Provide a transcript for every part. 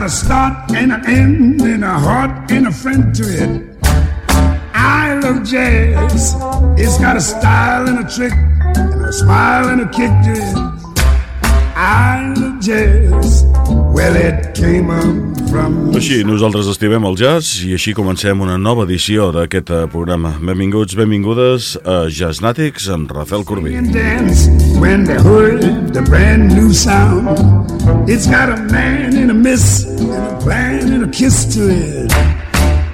got a start and an end and a heart and a friend to it. I love jazz. It's got a style and a trick and a smile and a kick to it. I love jazz. Well, it came up. Així, nosaltres estimem el jazz i així comencem una nova edició d'aquest eh, programa. Benvinguts, benvingudes a Jazznatics amb Rafael Corbí. and dance when they heard the brand new sound. It's got a man in a miss and a plan and a kiss to it.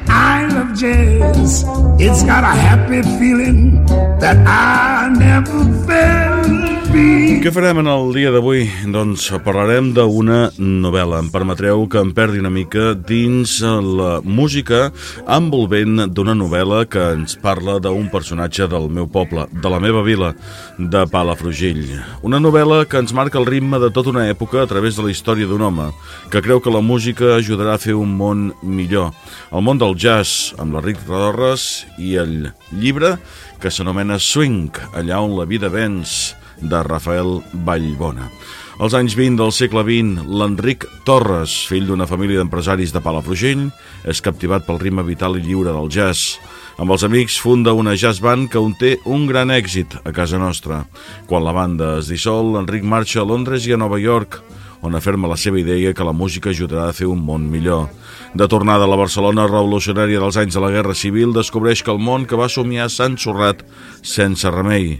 I love jazz. It's got a happy feeling that I never felt. Què farem en el dia d'avui? Doncs parlarem d'una novel·la. Em permetreu que em perdi una mica dins la música envolvent d'una novel·la que ens parla d'un personatge del meu poble, de la meva vila, de Palafrugell. Una novel·la que ens marca el ritme de tota una època a través de la història d'un home que creu que la música ajudarà a fer un món millor. El món del jazz, amb l'Enric Rodorres i el llibre que s'anomena Swing, allà on la vida vens, de Rafael Vallbona. Als anys 20 del segle XX, l'Enric Torres, fill d'una família d'empresaris de Palafrugell, és captivat pel ritme vital i lliure del jazz. Amb els amics funda una jazz band que on té un gran èxit a casa nostra. Quan la banda es dissol, l'Enric marxa a Londres i a Nova York, on aferma la seva idea que la música ajudarà a fer un món millor. De tornada a la Barcelona revolucionària dels anys de la Guerra Civil, descobreix que el món que va somiar s'ha ensorrat sense remei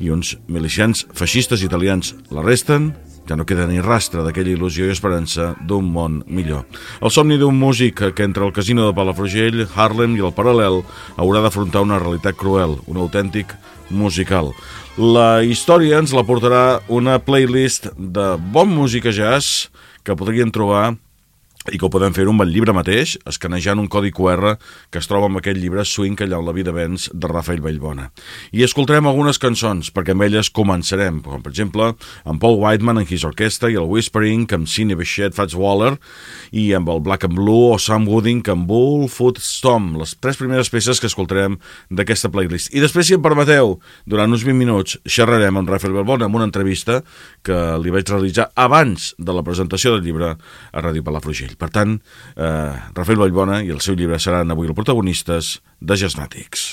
i uns milicians feixistes italians l'arresten, ja no queda ni rastre d'aquella il·lusió i esperança d'un món millor. El somni d'un músic que entre el casino de Palafrugell, Harlem i el Paral·lel haurà d'afrontar una realitat cruel, un autèntic musical. La història ens la portarà una playlist de bon música jazz que podrien trobar i que ho podem fer un bon llibre mateix, escanejant un codi QR que es troba amb aquest llibre Swing allà on la vida vens de Rafael Vallbona. I escoltarem algunes cançons, perquè amb elles començarem, com per exemple amb Paul Whiteman en His Orquestra i el Whispering amb Cine Bechet, Fats Waller i amb el Black and Blue o Sam Wooding amb Bull Foot Stomp, les tres primeres peces que escoltarem d'aquesta playlist. I després, si em permeteu, durant uns 20 minuts xerrarem amb Rafael Vallbona amb una entrevista que li vaig realitzar abans de la presentació del llibre a Ràdio Palafrugell. Per tant, eh, Rafael Vallbona i el seu llibre seran avui els protagonistes de Jasnàtics.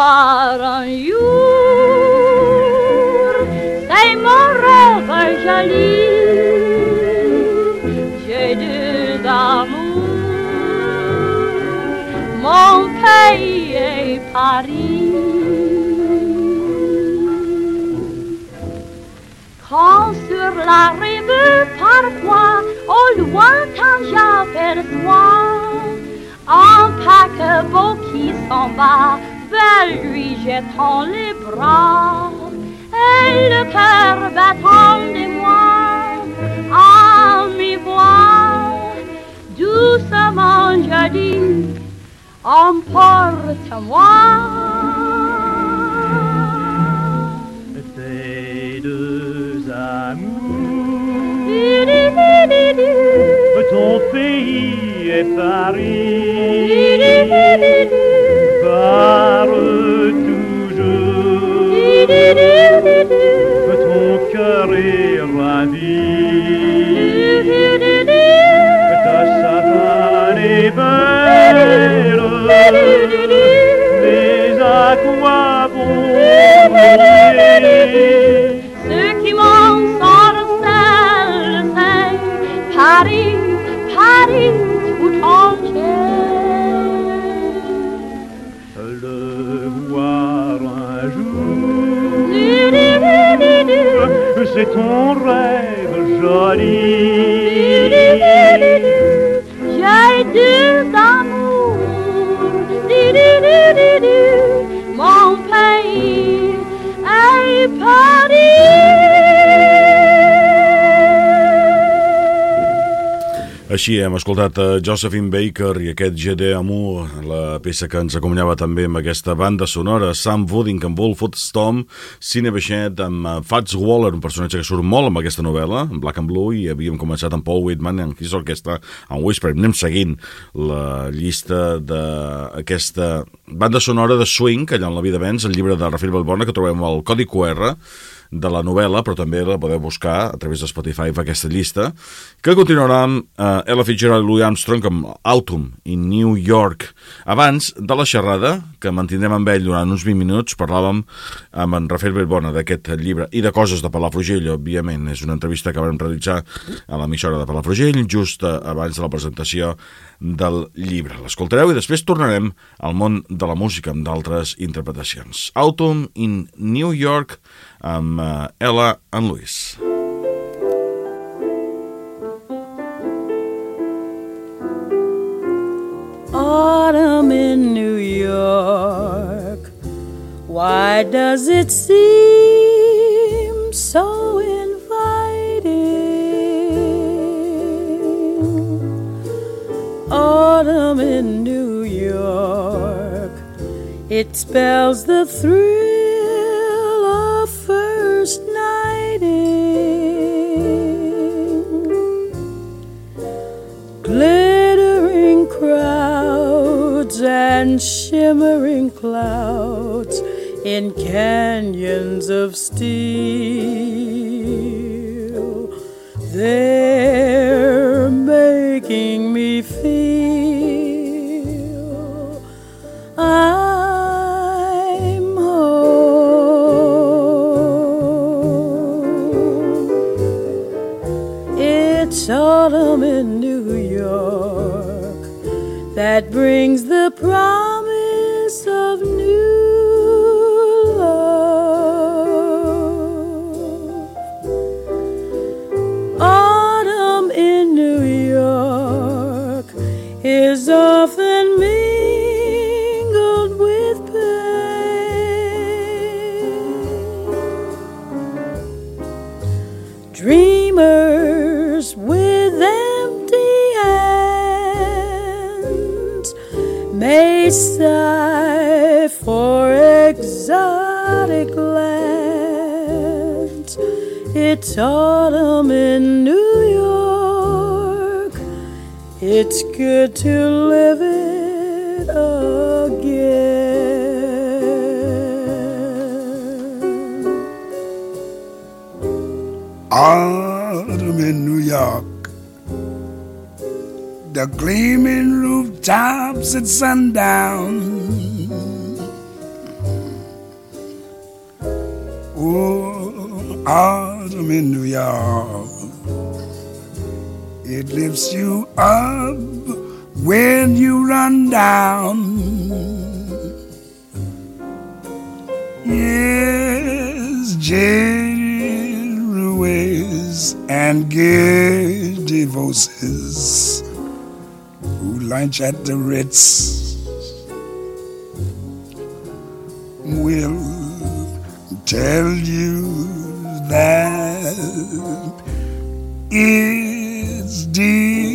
un jour, c'est mon rêve joli. J'ai deux amours, mon pays et Paris. Quand sur la rive, parfois, au lointain j'aperçois un paquebot qui s'en va vers lui jetant les bras et le cœur battant de moi à mi-voix. Doucement je dis, emporte-moi. Tes deux amours, ton pays est Paris, Parle toujours, Du-du-du-du-du. ton cœur est ravi, Du-du-du-du. ta savane est belle, Així hem escoltat a Josephine Baker i aquest GD Amour, la peça que ens acompanyava també amb aquesta banda sonora, Sam Wooding amb Wolfwood Storm, Cine Bechet amb eh, Fats Waller, un personatge que surt molt amb aquesta novel·la, en Black and Blue, i havíem començat amb Paul Whitman, en His Orchestra, en Whisper. Anem seguint la llista d'aquesta banda sonora de Swing, allà en la vida vens, el llibre de Rafael Balbona, que trobem al Codi QR, de la novel·la, però també la podeu buscar a través de Spotify per aquesta llista, que continuarà amb eh, Ella Fitzgerald i Louis Armstrong amb Autumn in New York. Abans de la xerrada, que mantindrem amb ell durant uns 20 minuts, parlàvem amb en Rafael Belbona d'aquest llibre i de coses de Palafrugell, òbviament. És una entrevista que vam realitzar a l'emissora de Palafrugell, just eh, abans de la presentació del llibre. L'escoltareu i després tornarem al món de la música amb d'altres interpretacions. Autumn in New York amb uh, Ella and Louis. Autumn in New York. Why does it seem so It spells the thrill of first nighting. Glittering crowds and shimmering clouds in canyons of steel. They're making that brings It's autumn in New York. It's good to live it again. Autumn in New York. The gleaming rooftops at sundown. Oh, autumn in New York. It lifts you up when you run down. Yes, jaded ruins and giddy voices who lunch at the Ritz will tell you that it's divine.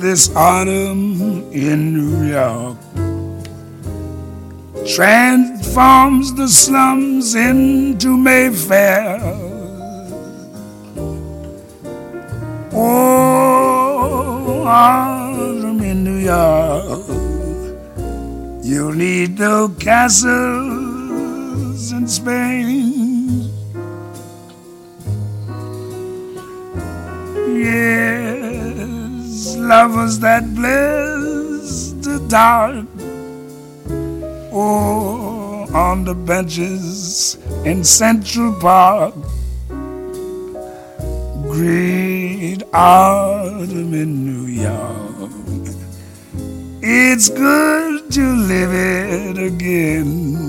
This autumn in New York transforms the slums into Mayfair. Oh, autumn in New York, you'll need no castles in Spain. Yes, lovers that bless the dark. Oh, on the benches in Central Park. Great autumn in New York. It's good to live it again.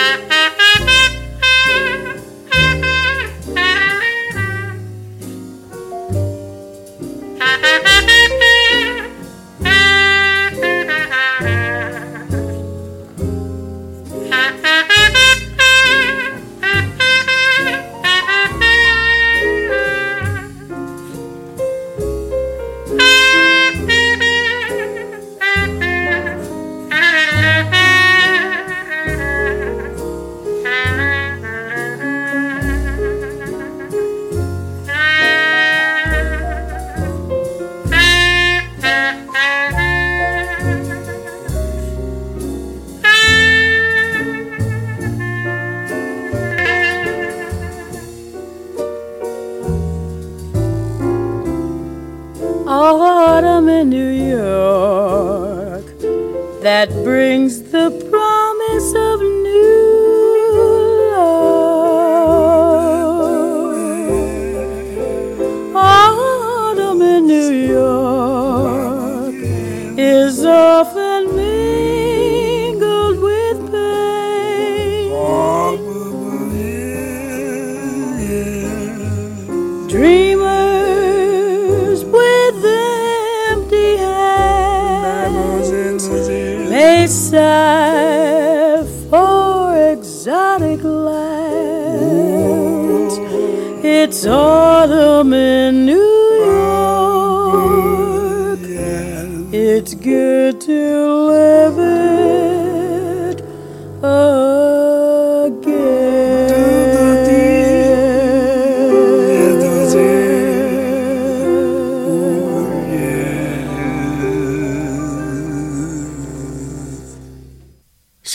Autumn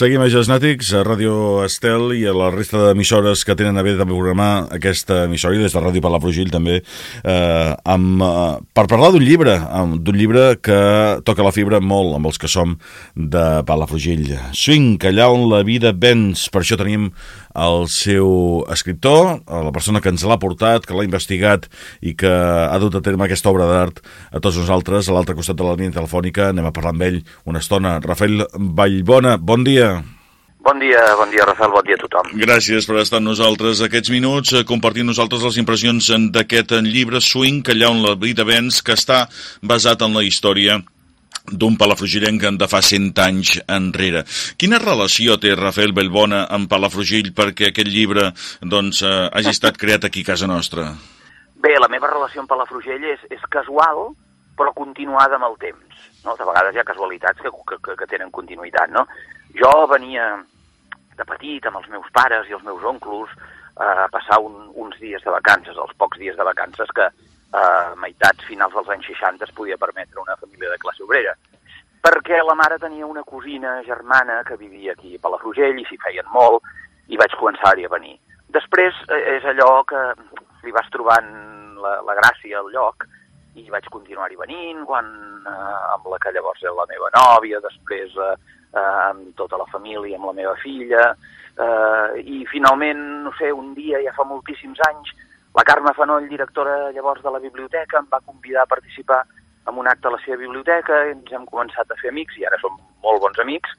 Seguim a Gesnàtics, a Ràdio Estel i a la resta d'emissores que tenen a bé de programar aquesta emissora i des de Ràdio Palafrugell també eh, amb, eh, per parlar d'un llibre d'un llibre que toca la fibra molt amb els que som de Palafrugell. Swing, allà on la vida vens per això tenim el seu escriptor, la persona que ens l'ha portat, que l'ha investigat i que ha dut a terme aquesta obra d'art a tots nosaltres, a l'altre costat de la línia telefònica. Anem a parlar amb ell una estona. Rafael Vallbona, bon dia. Bon dia, bon dia, Rafael, bon dia a tothom. Gràcies per estar amb nosaltres aquests minuts, eh, compartint nosaltres les impressions en d'aquest llibre Swing, que allà on la vida vens, que està basat en la història d'un palafrugellenc de fa 100 anys enrere. Quina relació té Rafael Bellbona amb Palafrugell perquè aquest llibre doncs, eh, hagi estat creat aquí a casa nostra? Bé, la meva relació amb Palafrugell és, és casual, però continuada amb el temps. No? De vegades hi ha casualitats que, que, que tenen continuïtat. No? Jo venia de petit amb els meus pares i els meus onclos eh, a passar un, uns dies de vacances, els pocs dies de vacances que a meitats finals dels anys 60 es podia permetre una família de classe obrera. Perquè la mare tenia una cosina germana que vivia aquí a Palafrugell i s'hi feien molt i vaig començar-hi a venir. Després eh, és allò que li vas trobant la, la gràcia al lloc i vaig continuar-hi venint quan, eh, amb la que llavors era la meva nòvia, després eh, eh, amb tota la família, amb la meva filla, eh, i finalment, no sé, un dia, ja fa moltíssims anys, la Carme Fanoll, directora llavors de la biblioteca, em va convidar a participar en un acte a la seva biblioteca, ens hem començat a fer amics, i ara som molt bons amics,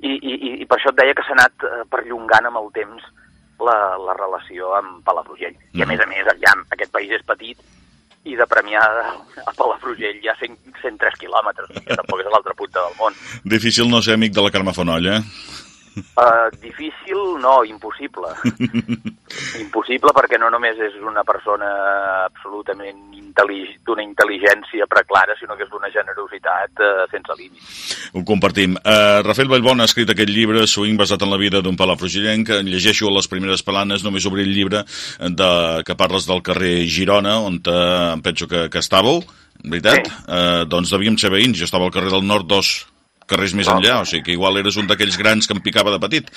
i, i, i per això et deia que s'ha anat eh, perllongant amb el temps la, la relació amb Palafrugell. I a més a més, llamp, aquest país és petit, i de Premià a Palafrugell hi ha 100, 103 quilòmetres, que tampoc és a l'altra punta del món. Difícil no ser amic de la Carme Fonoll, eh? Uh, difícil, no, impossible. impossible perquè no només és una persona absolutament intel·lig d'una intel·ligència preclara, sinó que és d'una generositat uh, sense límits. Ho compartim. Uh, Rafael Vallbon ha escrit aquest llibre, Swing, basat en la vida d'un palafrugellenc. Llegeixo a les primeres planes, només obrir el llibre, de, que parles del carrer Girona, on te, em penso que, que estàveu, veritat? Sí. Uh, doncs devíem ser veïns, jo estava al carrer del Nord dos carrers més enllà, o sigui que igual eres un d'aquells grans que em picava de petit.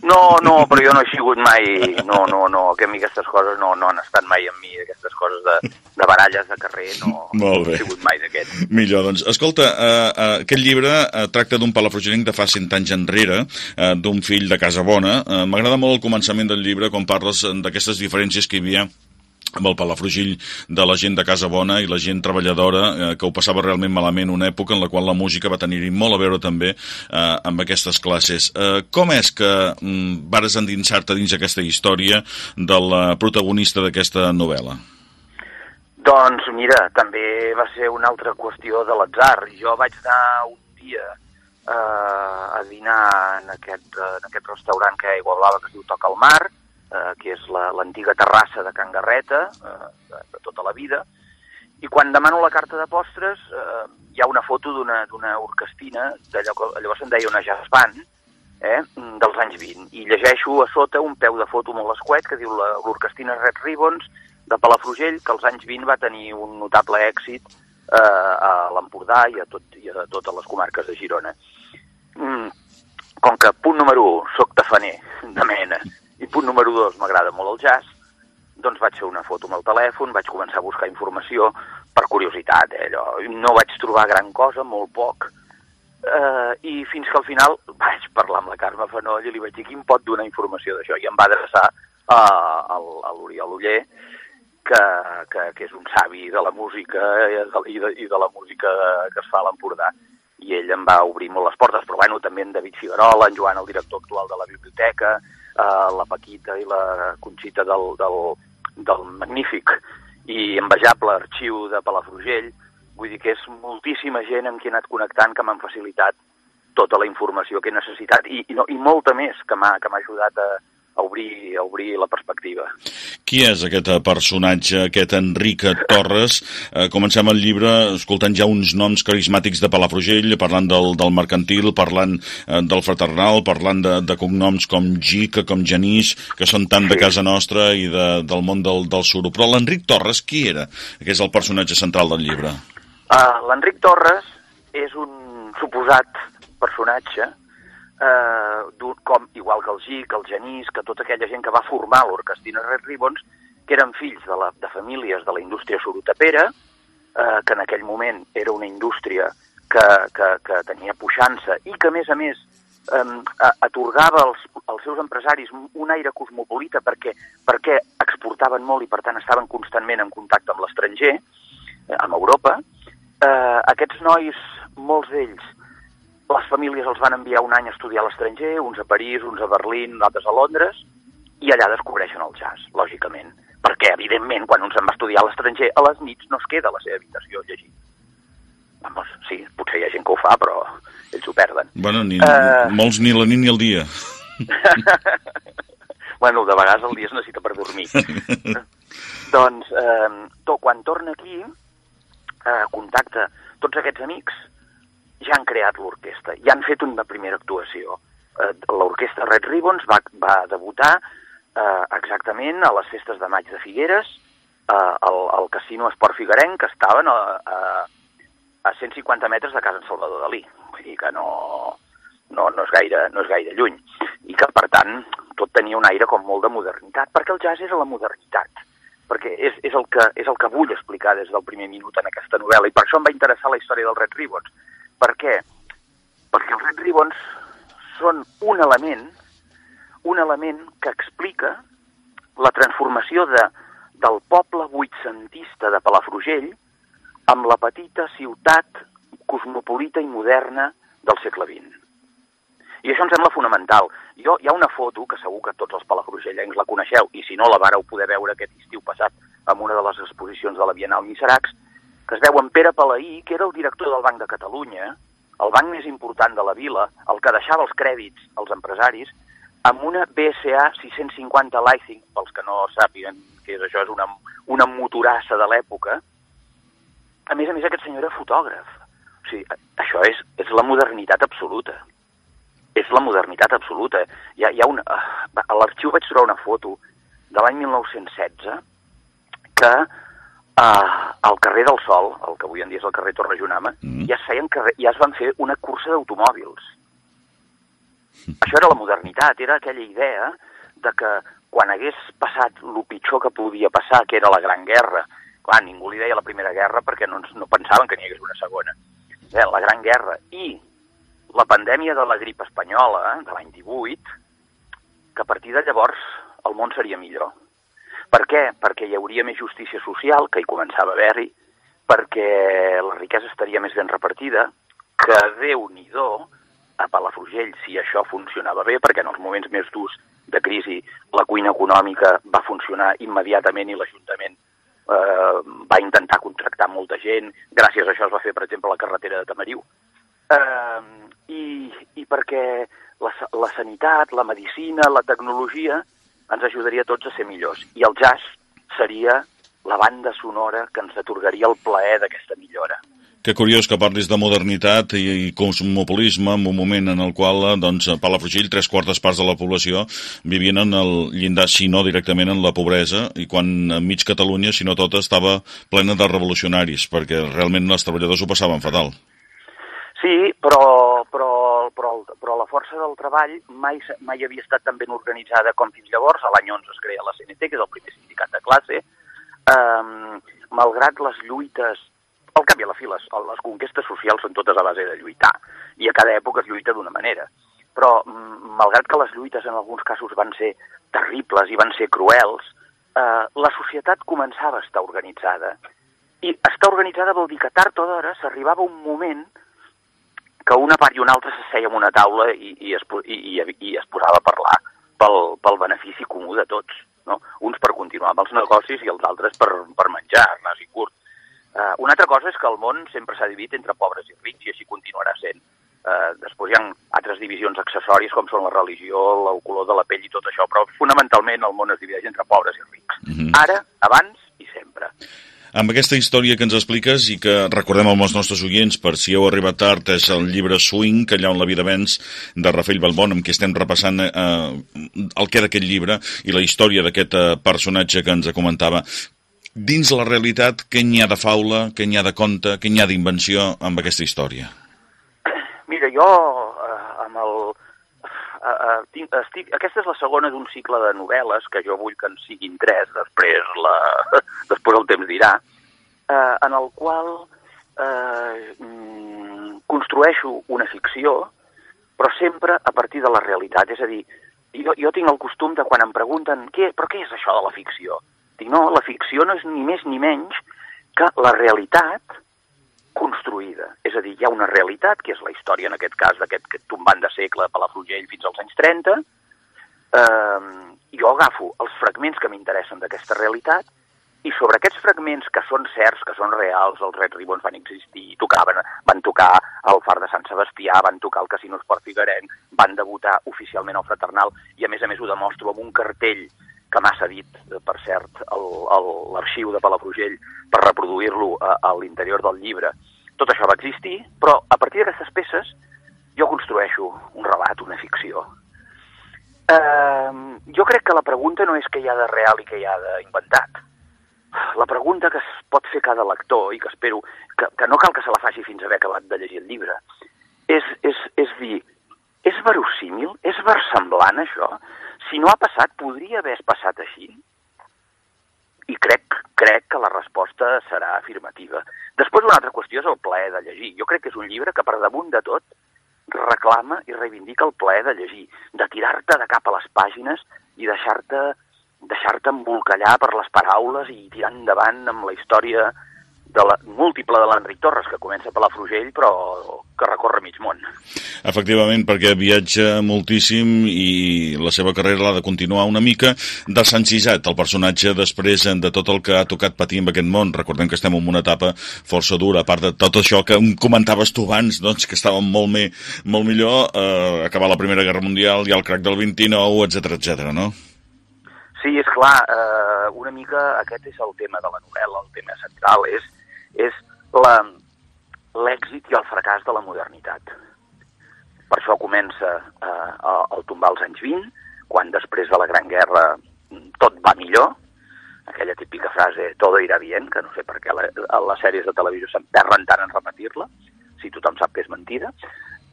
No, no, però jo no he sigut mai... No, no, no, que a mi aquestes coses no, no han estat mai amb mi, aquestes coses de, de baralles de carrer, no, Molt bé. no he sigut mai d'aquests. Millor, doncs. Escolta, uh, uh, aquest llibre uh, tracta d'un palafrugellenc de fa 100 anys enrere, uh, d'un fill de Casa Bona. Uh, M'agrada molt el començament del llibre quan parles eh, d'aquestes diferències que hi havia amb el Palafrugell de la gent de Casa Bona i la gent treballadora eh, que ho passava realment malament una època en la qual la música va tenir-hi molt a veure també eh, amb aquestes classes. Eh, com és que mm, vares endinsar-te dins aquesta història de la protagonista d'aquesta novel·la? Doncs mira, també va ser una altra qüestió de l'atzar. Jo vaig anar un dia eh, a dinar en aquest, eh, en aquest restaurant que a Aigua Blava que es diu Toca al Mar, eh, que és la- l'antiga terrassa de Can Garreta, eh, de, de tota la vida, i quan demano la carta de postres eh, hi ha una foto d'una orquestina, d'allò que llavors se'n deia una jazz band, eh, dels anys 20, i llegeixo a sota un peu de foto molt escuet que diu la- l'orquestina Red Ribbons de Palafrugell, que als anys 20 va tenir un notable èxit eh, a l'Empordà i, a tot, i a totes les comarques de Girona. Mm, com que punt número 1, soc tafaner de mena, punt número 2, m'agrada molt el jazz, doncs vaig fer una foto amb el telèfon, vaig començar a buscar informació per curiositat, eh, allò. No vaig trobar gran cosa, molt poc, eh, i fins que al final vaig parlar amb la Carme Fanoll i li vaig dir qui em pot donar informació d'això, i em va adreçar a, a, l'Oriol Uller, que, que, que és un savi de la música eh, i de, i de la música que es fa a l'Empordà i ell em va obrir molt les portes, però bueno, també en David Figuerola, en Joan, el director actual de la biblioteca, eh, la Paquita i la Conxita del, del, del magnífic i envejable arxiu de Palafrugell, vull dir que és moltíssima gent amb qui he anat connectant que m'han facilitat tota la informació que he necessitat i, i, no, i molta més que m'ha ajudat a, a, obrir, a obrir la perspectiva. Qui és aquest eh, personatge, aquest Enric Torres? Eh, comencem el llibre escoltant ja uns noms carismàtics de Palafrugell, parlant del, del mercantil, parlant eh, del fraternal, parlant de, de cognoms com Gica, com Genís, que són tant de Sí. casa nostra i de, del món del, del suro. Però l'Enric Torres, qui era? Que és el personatge central del llibre. Uh, L'Enric Torres és un suposat personatge eh, com, igual que el Gic, el Genís, que tota aquella gent que va formar l'Orquestina Red Ribbons, que eren fills de, la, de famílies de la indústria sorotapera, eh, que en aquell moment era una indústria que, que, que tenia puixança i que, a més a més, eh, atorgava als, als seus empresaris un aire cosmopolita perquè, perquè exportaven molt i, per tant, estaven constantment en contacte amb l'estranger, eh, amb Europa. Eh, aquests nois, molts d'ells, les famílies els van enviar un any a estudiar a l'estranger, uns a París, uns a Berlín, altres a Londres, i allà descobreixen el jazz, lògicament. Perquè, evidentment, quan un se'n va estudiar a l'estranger, a les nits no es queda a la seva habitació llegint. Vamos, sí, potser hi ha gent que ho fa, però ells ho perden. Bueno, ni, Eh. molts ni la nit ni el dia. bueno, de vegades el dia es necessita per dormir. doncs, eh, to, quan torna aquí, eh, contacta tots aquests amics, ja han creat l'orquestra, ja han fet una primera actuació. Eh, l'orquestra Red Ribbons va, va debutar eh, exactament a les festes de maig de Figueres, eh, al, al casino Esport Figuerenc, que estaven a, a, a 150 metres de casa en Salvador Dalí. Vull dir que no, no, no, és gaire, no és gaire lluny. I que, per tant, tot tenia un aire com molt de modernitat, perquè el jazz és a la modernitat perquè és, és, el que, és el que vull explicar des del primer minut en aquesta novel·la, i per això em va interessar la història dels Red Ribbons. Per què? Perquè els Red Ribbons són un element, un element que explica la transformació de, del poble vuitcentista de Palafrugell amb la petita ciutat cosmopolita i moderna del segle XX. I això em sembla fonamental. Jo, hi ha una foto, que segur que tots els palafrugellencs la coneixeu, i si no la vareu poder veure aquest estiu passat en una de les exposicions de la Bienal Miseracs, que es veu en Pere Palaí, que era el director del Banc de Catalunya, el banc més important de la vila, el que deixava els crèdits als empresaris, amb una BSA 650 Leasing, pels que no sàpiguen què és això, és una, una motorassa de l'època. A més a més, aquest senyor era fotògraf. O sigui, això és, és la modernitat absoluta és la modernitat absoluta. Hi ha, hi ha una, a l'arxiu vaig trobar una foto de l'any 1916 que uh, al carrer del Sol, el que avui en dia és el carrer Torre Junama, mm. ja, es feien carrer, ja es van fer una cursa d'automòbils. Això era la modernitat, era aquella idea de que quan hagués passat el pitjor que podia passar, que era la Gran Guerra, clar, ningú li deia la Primera Guerra perquè no, no pensaven que n'hi hagués una segona, eh, la Gran Guerra, i la pandèmia de la grip espanyola de l'any 18, que a partir de llavors el món seria millor. Per què? Perquè hi hauria més justícia social, que hi començava a haver-hi, perquè la riquesa estaria més ben repartida, que Déu-n'hi-do a Palafrugell si això funcionava bé, perquè en els moments més durs de crisi la cuina econòmica va funcionar immediatament i l'Ajuntament eh, va intentar contractar molta gent. Gràcies a això es va fer, per exemple, la carretera de Tamariu. Eh, i, i perquè la, la sanitat, la medicina, la tecnologia ens ajudaria a tots a ser millors. I el jazz seria la banda sonora que ens atorgaria el plaer d'aquesta millora. Que curiós que parlis de modernitat i, i cosmopolisme en un moment en el qual doncs, a Palafrugell tres quartes parts de la població vivien en el llindar, si no directament en la pobresa, i quan mig Catalunya, si no tota, estava plena de revolucionaris, perquè realment els treballadors ho passaven fatal. Sí, però, però, però, però la força del treball mai, mai havia estat tan ben organitzada com fins llavors. A l'any 11 es crea la CNT, que és el primer sindicat de classe. Um, malgrat les lluites, al cap i a la fi, les, les conquestes socials són totes a base de lluitar. I a cada època es lluita d'una manera. Però, malgrat que les lluites en alguns casos van ser terribles i van ser cruels, eh, la societat començava a estar organitzada. I estar organitzada vol dir que tard o d'hora s'arribava un moment que una part i una altra s'asseia en una taula i, i, es, i, i, i es posava a parlar pel, pel benefici comú de tots. No? Uns per continuar amb els negocis i els altres per, per menjar, ras i curt. Uh, una altra cosa és que el món sempre s'ha dividit entre pobres i rics i així continuarà sent. Uh, després hi ha altres divisions accessòries com són la religió, el color de la pell i tot això, però fonamentalment el món es divideix entre pobres i rics. Mm -hmm. Ara, abans i sempre. Amb aquesta història que ens expliques i que recordem amb els nostres oients, per si heu arribat tard, és el llibre Swing, que allà on la vida vens, de Rafael Balbon, amb què estem repassant eh, el que d'aquest llibre i la història d'aquest eh, personatge que ens comentava. Dins la realitat, què n'hi ha de faula, què n'hi ha de conte, què n'hi ha d'invenció amb aquesta història? Mira, jo eh, amb el... Uh, uh, tinc, estic, aquesta és la segona d'un cicle de novel·les, que jo vull que en siguin tres, després, la, després el temps dirà, uh, en el qual uh, construeixo una ficció, però sempre a partir de la realitat. És a dir, jo, jo tinc el costum de quan em pregunten què, però què és això de la ficció? Dic, no, la ficció no és ni més ni menys que la realitat construïda. És a dir, hi ha una realitat, que és la història, en aquest cas, d'aquest aquest tombant de segle a Palafrugell fins als anys 30. Eh, jo agafo els fragments que m'interessen d'aquesta realitat i sobre aquests fragments que són certs, que són reals, els Red Ribbons van existir, tocaven, van tocar al Far de Sant Sebastià, van tocar al Casino Esport Figuerenc, van debutar oficialment al Fraternal, i a més a més ho demostro amb un cartell que m'ha cedit, eh, per cert, el- el- l'arxiu de Palafrugell per reproduir-lo a, a l'interior del llibre. Tot això va existir, però a partir d'aquestes peces jo construeixo un relat, una ficció. Eh, jo crec que la pregunta no és què hi ha de real i què hi ha d'inventat. La pregunta que es pot fer cada lector, i que espero que, que no cal que se la faci fins a haver acabat de llegir el llibre, és, és, és dir, és verossímil? És versemblant això? Si no ha passat, podria haver passat així? I crec, crec que la resposta serà afirmativa. Després una altra qüestió és el plaer de llegir. Jo crec que és un llibre que per damunt de tot reclama i reivindica el plaer de llegir, de tirar-te de cap a les pàgines i deixar-te deixar-te embolcallar per les paraules i tirar endavant amb la història de la, múltiple de l'Enric Torres, que comença per la Frugell, però que recorre mig món. Efectivament, perquè viatja moltíssim i la seva carrera l'ha de continuar una mica desencisat, el personatge després de tot el que ha tocat patir en aquest món. Recordem que estem en una etapa força dura, a part de tot això que comentaves tu abans, doncs, que estàvem molt, me, molt millor, eh, acabar la Primera Guerra Mundial, i el crac del 29, etc etc. no? Sí, és clar, eh, una mica aquest és el tema de la novel·la, el tema central, és, és l'èxit i el fracàs de la modernitat. Per això comença eh, el tombar als anys 20, quan després de la Gran Guerra mm, tot va millor, aquella típica frase todo irá bien, que no sé per què la, les sèries de televisió s'emperren tant en repetir-la, si tothom sap que és mentida,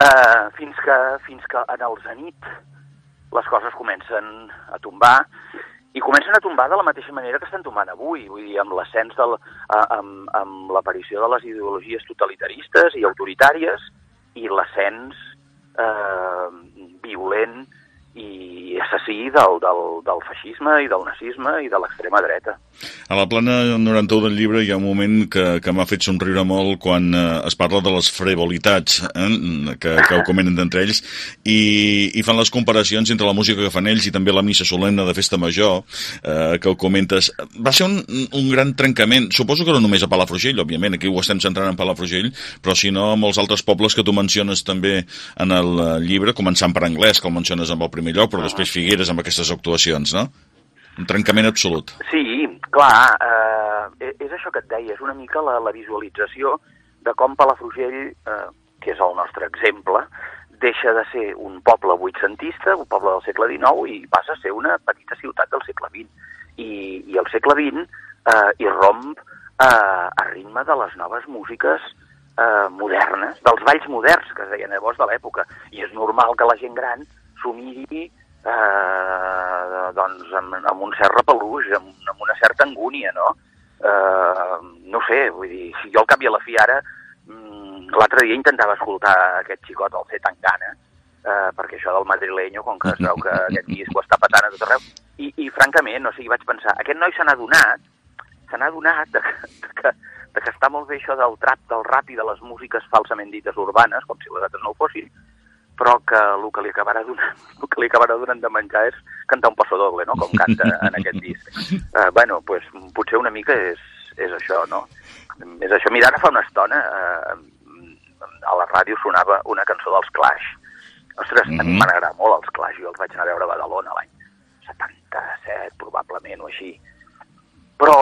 eh, fins, que, fins que en el zenit les coses comencen a tombar i comencen a tombar de la mateixa manera que estan tombant avui, vull dir, amb l'ascens del, amb, amb l'aparició de les ideologies totalitaristes i autoritàries i l'ascens eh, violent i assassí del, del, del feixisme i del nazisme i de l'extrema dreta. A la plana 91 del llibre hi ha un moment que, que m'ha fet somriure molt quan eh, es parla de les frivolitats eh, que, que ho comenten entre ells i, i fan les comparacions entre la música que fan ells i també la missa solemne de festa major eh, que ho comentes. Va ser un, un gran trencament, suposo que no només a Palafrugell, òbviament, aquí ho estem centrant en Palafrugell, però si no els altres pobles que tu menciones també en el eh, llibre, començant per anglès, que menciones amb el primer lloc, però després Figueres amb aquestes actuacions, no? Un trencament absolut. Sí, clar, eh, és això que et deia, és una mica la, la visualització de com Palafrugell, eh, que és el nostre exemple, deixa de ser un poble vuitcentista, un poble del segle XIX, i passa a ser una petita ciutat del segle XX. I, i el segle XX eh, irromp eh, a ritme de les noves músiques eh, modernes, dels balls moderns, que es deien llavors de l'època. I és normal que la gent gran s'ho miri eh, doncs amb, amb un cert repelús, amb, amb una certa angúnia, no? Eh, no sé, vull dir, si jo al cap i a la fi ara, mm, l'altre dia intentava escoltar aquest xicot, el C. Tangana, eh, perquè això del madrileño, com que es veu que aquest disco està patant a tot arreu, i, i francament, no sé, vaig pensar, aquest noi se n'ha donat, se n'ha donat de, que- de, que, de que està molt bé això del trap, del rap i de les músiques falsament dites urbanes, com si les altres no ho fossin, però que el que li acabarà donant, el que li acabarà donant de menjar és cantar un passo doble, no?, com canta en aquest disc. Uh, bueno, pues, potser una mica és, és això, no? És això. Mira, ara fa una estona uh, a la ràdio sonava una cançó dels Clash. Ostres, mm -hmm. a mi Mhm. m'han agradat molt els Clash, jo els vaig anar a veure a Badalona l'any 77, probablement, o així. Però,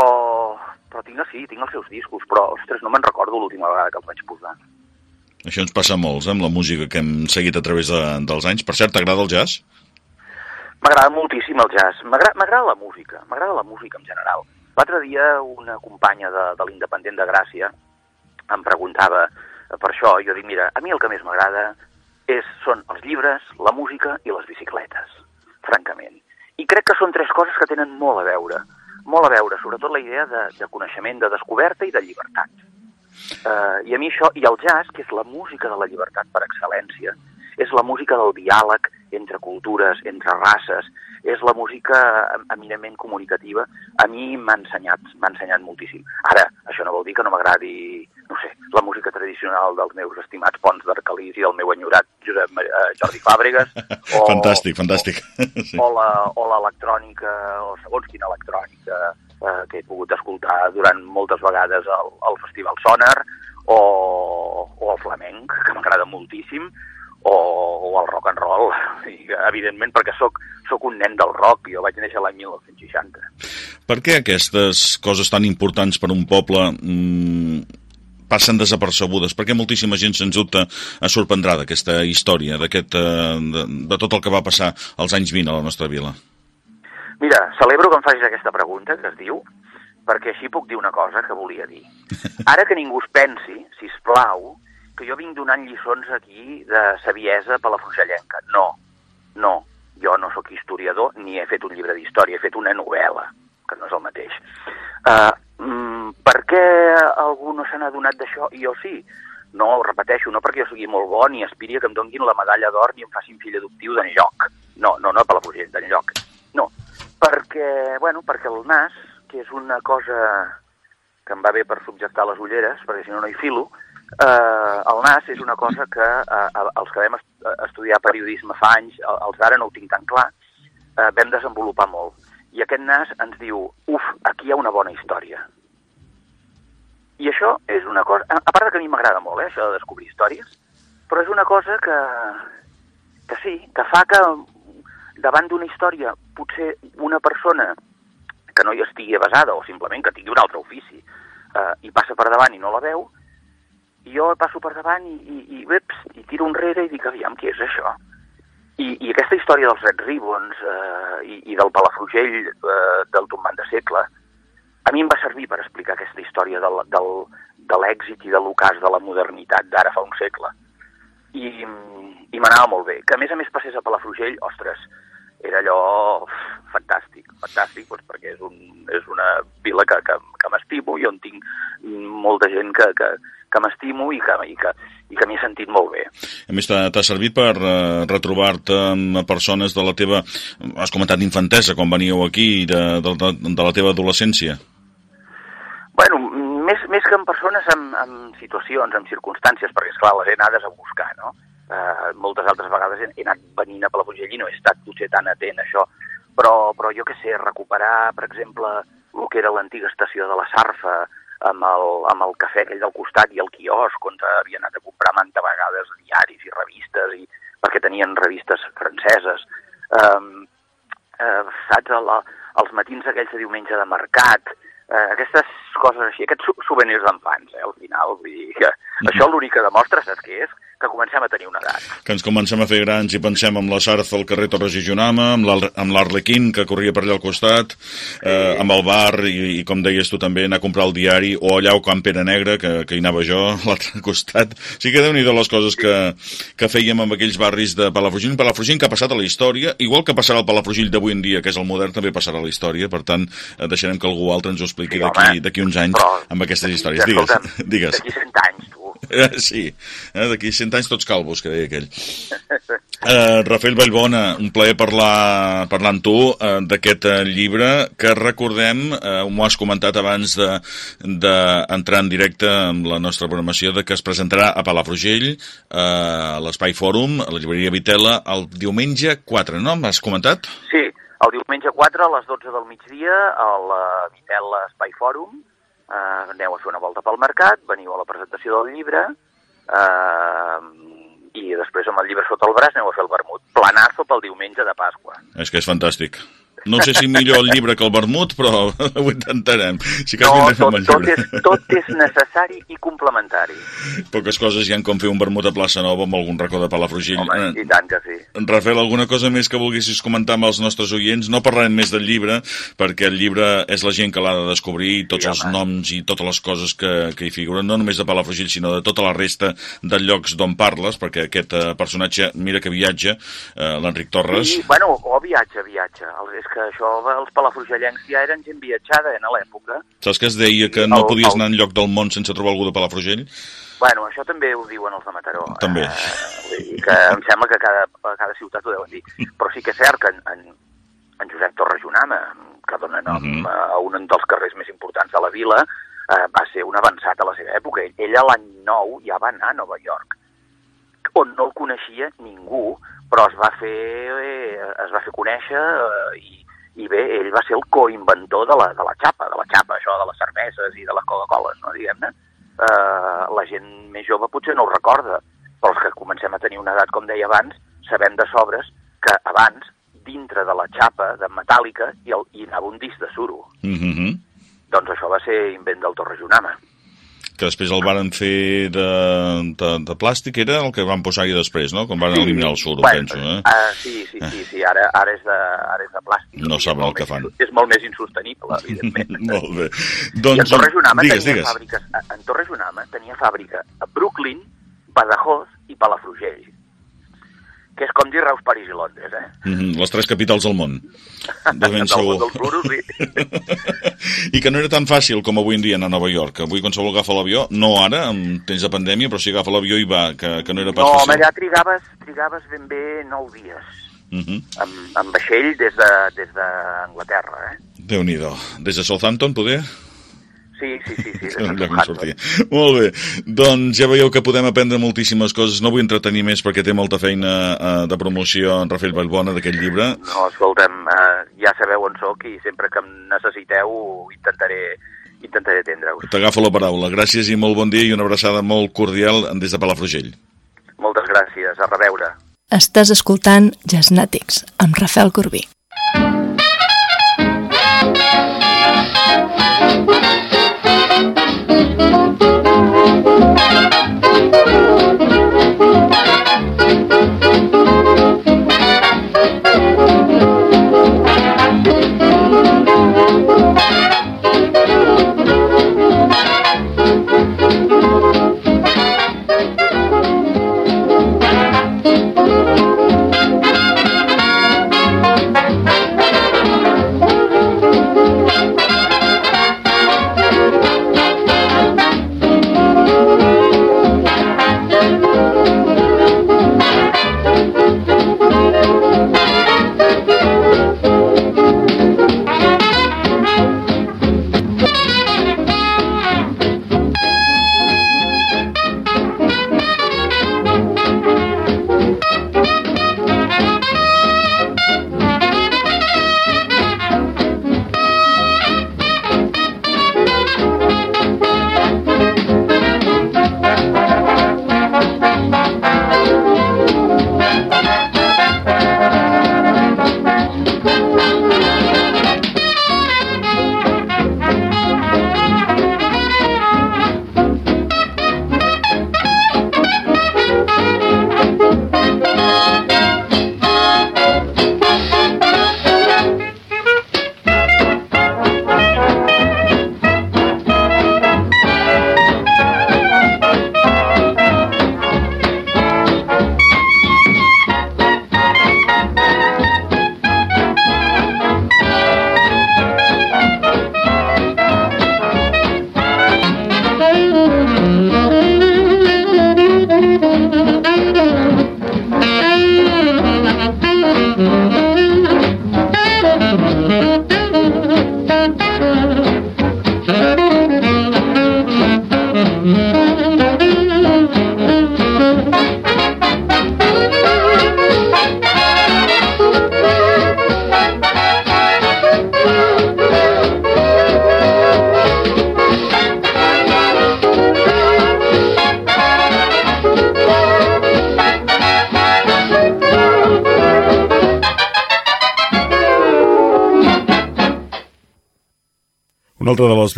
però tinc, sí, tinc els seus discos, però, ostres, no me'n recordo l'última vegada que els vaig posar. Això ens passa molts, eh, amb la música que hem seguit a través de, dels anys. Per cert, t'agrada el jazz? M'agrada moltíssim el jazz. M'agrada la música. M'agrada la música en general. L'altre dia una companya de, de l'Independent de Gràcia em preguntava per això. Jo dic, mira, a mi el que més m'agrada és, són els llibres, la música i les bicicletes, francament. I crec que són tres coses que tenen molt a veure. Molt a veure, sobretot la idea de, de coneixement, de descoberta i de llibertat. Uh, I a mi això, i el jazz, que és la música de la llibertat per excel·lència, és la música del diàleg entre cultures, entre races, és la música eminentment comunicativa. A mi m'ha ensenyat, m'ha ensenyat moltíssim. Ara, això no vol dir que no m'agradi no sé, la música tradicional dels meus estimats Pons d'Arcalís i del meu enyorat Josep eh, Jordi Fàbregas. O, Fantàstic, fantàstic. Sí. O la- o l'electrònica, o segons quina electrònica eh, que he pogut escoltar durant moltes vegades al, al Festival Sonar, o, o el flamenc, que m'agrada moltíssim, o, o el rock and roll, i, evidentment perquè sóc, sóc un nen del rock, jo vaig néixer l'any 1960. Per què aquestes coses tan importants per un poble mm, passen desapercebudes? Per què moltíssima gent sens dubte es sorprendrà d'aquesta història, d'aquest, eh, de, de tot el que va passar als anys 20 a la nostra vila? Mira, celebro que em facis aquesta pregunta, que es diu, perquè així puc dir una cosa que volia dir. Ara que ningú es pensi, si plau, que jo vinc donant lliçons aquí de saviesa palafrugellenca. No, no, jo no sóc historiador ni he fet un llibre d'història, he fet una novel·la, que no és el mateix. Uh, mm, per què algú no se n'ha donat d'això jo sí? No, ho repeteixo, no perquè jo sigui molt bo ni aspiri que em donguin la medalla d'or ni em facin fill adoptiu d'enlloc. No, no, no, Palafrugell, d'enlloc. No, perquè, bueno, perquè el nas, que és una cosa que em va bé per subjectar les ulleres, perquè si no no hi filo, eh, el nas és una cosa que eh, els que vam est estudiar periodisme fa anys, el- els d'ara no ho tinc tan clar, eh, vam desenvolupar molt. I aquest nas ens diu, uf, aquí hi ha una bona història. I això és una cosa, a part de que a mi m'agrada molt, eh, això de descobrir històries, però és una cosa que, que sí, que fa que davant d'una història potser una persona que no hi estigui basada o simplement que tingui un altre ofici eh, i passa per davant i no la veu, jo passo per davant i, i, i, ups, i tiro enrere i dic, aviam, què és això? I, i aquesta història dels Red Ribbons eh, i, i del Palafrugell eh, del tombant de segle, a mi em va servir per explicar aquesta història del, del, de l'èxit i de l'ocàs de la modernitat d'ara fa un segle. I, i m'anava molt bé. Que a més a més passés a Palafrugell, ostres, era allò uf, fantàstic, fantàstic, doncs perquè és, un, és una vila que, que, que m'estimo i on tinc molta gent que, que, que m'estimo i que, i que, i que m'hi he sentit molt bé. A més, t'ha t'ha servit per uh, retrobar-te amb persones de la teva... Has comentat infantesa, quan veníeu aquí, de, de, de, de la teva adolescència. Bueno, més, més que en persones, en, en situacions, en circumstàncies, perquè, esclar, les he anades a buscar, no? Eh, moltes altres vegades he, he anat venint a Palafrugell i no he estat potser tan atent a això, però, però jo que sé, recuperar, per exemple, el que era l'antiga estació de la Sarfa, amb el, amb el cafè aquell del costat i el quiosc, on havia anat a comprar manta vegades diaris i revistes, i, perquè tenien revistes franceses. Um, eh, saps, el, els matins aquells de diumenge de mercat, eh, aquestes coses així, aquests sou- souvenirs d'enfants, eh, al final, vull dir que això l'únic que demostra, saps què és? Que comencem a tenir una edat. Que ens comencem a fer grans i pensem amb la Sarza al carrer Torres i Junama, amb l'Ar- amb l'Arlequín, que corria per allà al costat, eh, amb el bar, i, i com deies tu també, anar a comprar el diari, o allà al Camp Pere Negre, que, que hi anava jo, a l'altre costat. Sí que déu nhi les coses que, que fèiem amb aquells barris de Palafrugell. Palafrugell que ha passat a la història, igual que passarà el Palafrugell d'avui en dia, que és el modern, també passarà a la història. Per tant, eh, deixarem que algú altre ens ho expliqui Sí, d'aquí uns anys però amb aquestes històries. Digues, escolta'm, digues. D'aquí 100 anys, tu. Sí, eh, d'aquí 100 anys tots calvos, que deia aquell. Eh, Rafael Vallbona, un plaer parlar, parlar amb tu eh, d'aquest eh, llibre que recordem, eh, m'ho has comentat abans d'entrar de, d'entrar en directe amb la nostra programació, de que es presentarà a Palafrugell, eh, a l'Espai Fòrum, a la llibreria Vitela, el diumenge 4, no? M'has comentat? Sí, el diumenge 4 a les 12 del migdia a la Vitela Espai Fòrum. Eh, aneu a fer una volta pel mercat, veniu a la presentació del llibre eh, i després amb el llibre sota el braç aneu a fer el vermut. Planazo pel diumenge de Pasqua. És que és fantàstic. No sé si millor el llibre que el vermut, però ho intentarem. Si cas No, tot, tot, és, tot és necessari i complementari. Poques coses hi han com fer un vermut a plaça Nova amb algun racó de Palafrugell. Home, Eh, i tant que sí. Rafael, alguna cosa més que volguessis comentar amb els nostres oients? No parlarem més del llibre, perquè el llibre és la gent que l'ha de descobrir, tots Sí, els home. noms i totes les coses que, que hi figuren, no només de Palafrugell, sinó de tota la resta de llocs d'on parles, perquè aquest eh, personatge, mira que viatja, eh, l'Enric Torres... I, bueno, o viatge. El, és que això, els palafrugellencs ja eren gent viatjada eh, en l'època. Saps que es deia que no El- podies el- anar enlloc del món sense trobar algú de Palafrugell? Bueno, això també ho diuen els de Mataró. També. Eh, vull dir que em sembla que cada, cada ciutat ho deuen dir. Però sí que és cert que en, en, en Josep Torres Junama, que dona nom Mhm. a un dels carrers més importants de la vila, eh, va ser un avançat a la seva època. Ell, ell a l'any 9 ja va anar a Nova York, on no el coneixia ningú, però es va fer, eh, es va fer conèixer eh, i, i bé, ell va ser el coinventor de la, de la xapa, de la xapa, això de les cerveses i de les Coca-Coles, no, diguem-ne. Eh, la gent més jove potser no ho recorda, però els que comencem a tenir una edat, com deia abans, sabem de sobres que abans, dintre de la xapa de metàl·lica, hi, el, hi anava un disc de suro. Mm -hmm. Doncs això va ser invent del Torre Junama. Que després el varen fer de, de, de plàstic, era el que van posar-hi després, no? Quan van eliminar el suro, bueno, penso, eh? Uh, sí, sí, sí, sí. Ara, ara, és de, ara és de plàstic. No saben el que fan. És molt més insostenible, evidentment. Molt bé. I en Doncs, Torre Junama digues, tenia digues. fàbriques, en Torre Junama tenia fàbrica a Brooklyn, Badajoz i Palafrugell, que és com dir Reus, París i Londres, eh? Mm -hmm. Les tres capitals del món. De ben Del segur. món dels suros, sí. I que no era tan fàcil com avui en dia anar a Nova York. Avui qualsevol agafa l'avió, no ara, en temps de pandèmia, però si agafa l'avió i va, que, que no era pas No, fàcil. allà trigaves, trigaves ben bé nou dies, Mm -hmm. amb, amb vaixell des d'Anglaterra, de, des d'Anglaterra, eh? Déu-n'hi-do. Des de Southampton, poder? Sí, sí, sí, sí. on Southampton. sortia. Molt bé. Doncs ja veieu que podem aprendre moltíssimes coses. No vull entretenir més perquè té molta feina eh, de promoció en Rafael Vallbona d'aquest llibre. No, escolta'm, eh, ja sabeu on sóc i sempre que em necessiteu intentaré, intentaré atendre-us. T'agafo la paraula. Gràcies i molt bon dia i una abraçada molt cordial des de Palafrugell. Moltes gràcies, a reveure. Estàs escoltant Jazznàtics amb Rafael Corbí. Una altra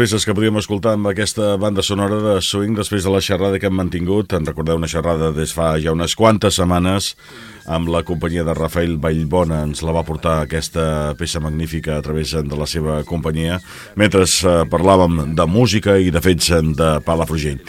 peces que podíem escoltar amb aquesta banda sonora de swing després de la xerrada que hem mantingut, en recordeu una xerrada des fa ja unes quantes setmanes amb la companyia de Rafael Vallbona ens la va portar aquesta peça magnífica a través de la seva companyia mentre eh, parlàvem de música i de fets de Palafrugell.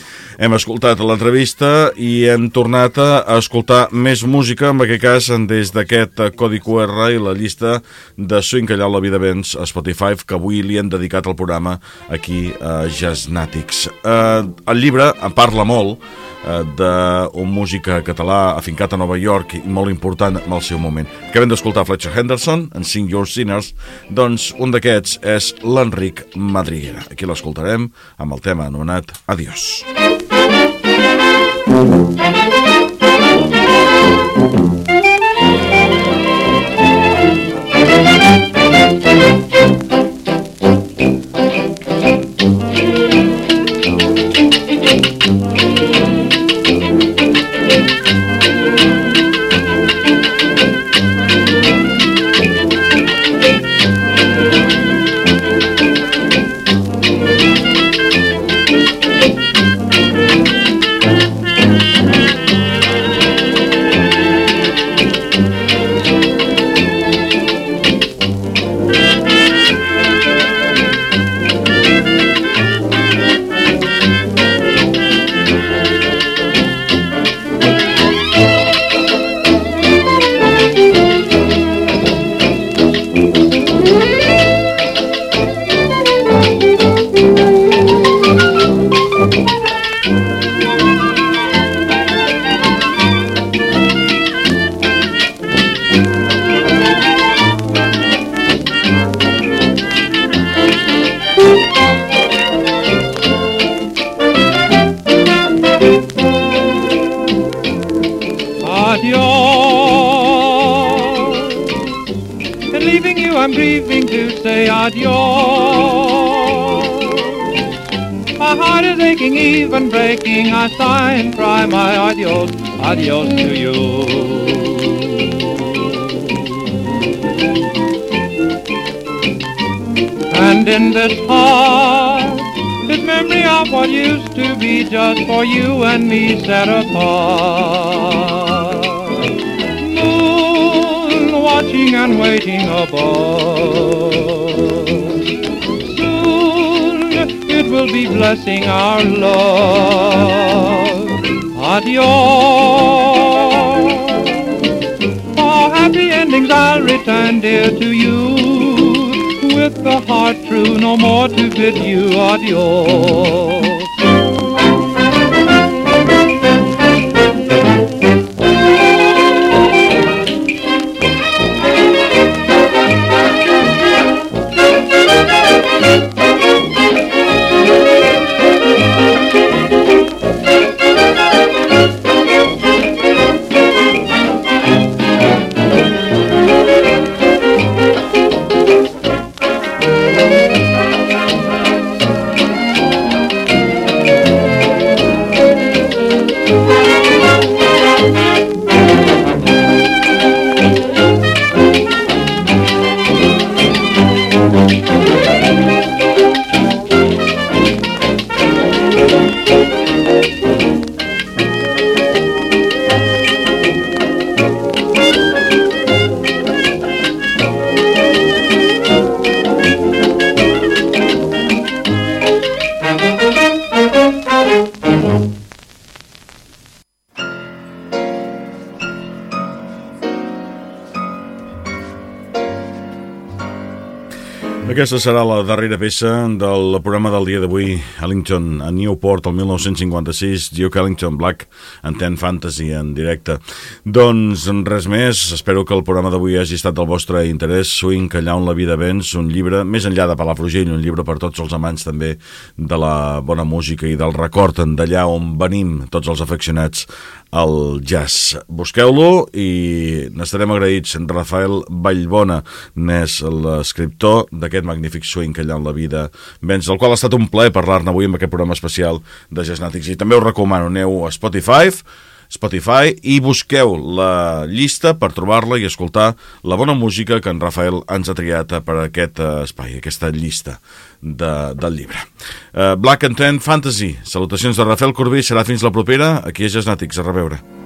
Hem escoltat l'entrevista i hem tornat a escoltar més música, en aquest cas des d'aquest codi QR i la llista de swing a la vida vens a Spotify que avui li hem dedicat al programa aquí a Jazznàtics. Eh, el llibre en parla molt eh, d'un músic català afincat a Nova York i molt important en el seu moment. Acabem d'escoltar Fletcher Henderson en Sing Your Sinners, doncs un d'aquests és l'Enric Madriguera. Aquí l'escoltarem amb el tema anomenat Adiós. Música adios adios to you. And in this heart is memory of what used to be just for you and me set apart. Moon watching and waiting above. Will be blessing our love. Adios. For happy endings I'll return, dear, to you. With the heart true, no more to bid you adios. Aquesta serà la darrera peça del programa del dia d'avui, Ellington, a Newport, el 1956, Duke Ellington Black, en Ten Fantasy, en directe. Doncs res més, espero que el programa d'avui hagi estat del vostre interès. Swing, allà on la vida vens, un llibre, més enllà de Palafrugell, un llibre per tots els amants també de la bona música i del record d'allà on venim tots els afeccionats al jazz. Busqueu-lo i n'estarem agraïts. Rafael Vallbona n'és l'escriptor d'aquest magnífic swing que allà en la vida vens, del qual ha estat un plaer parlar-ne avui en aquest programa especial de Jazznàtics. I també us recomano, aneu a Spotify, Spotify i busqueu la llista per trobar-la i escoltar la bona música que en Rafael ens ha triat per aquest espai, aquesta llista de, del llibre. Uh, Black and Ten Fantasy. Salutacions de Rafael Corbí. Serà fins la propera. Aquí a Jazznàtics. A reveure.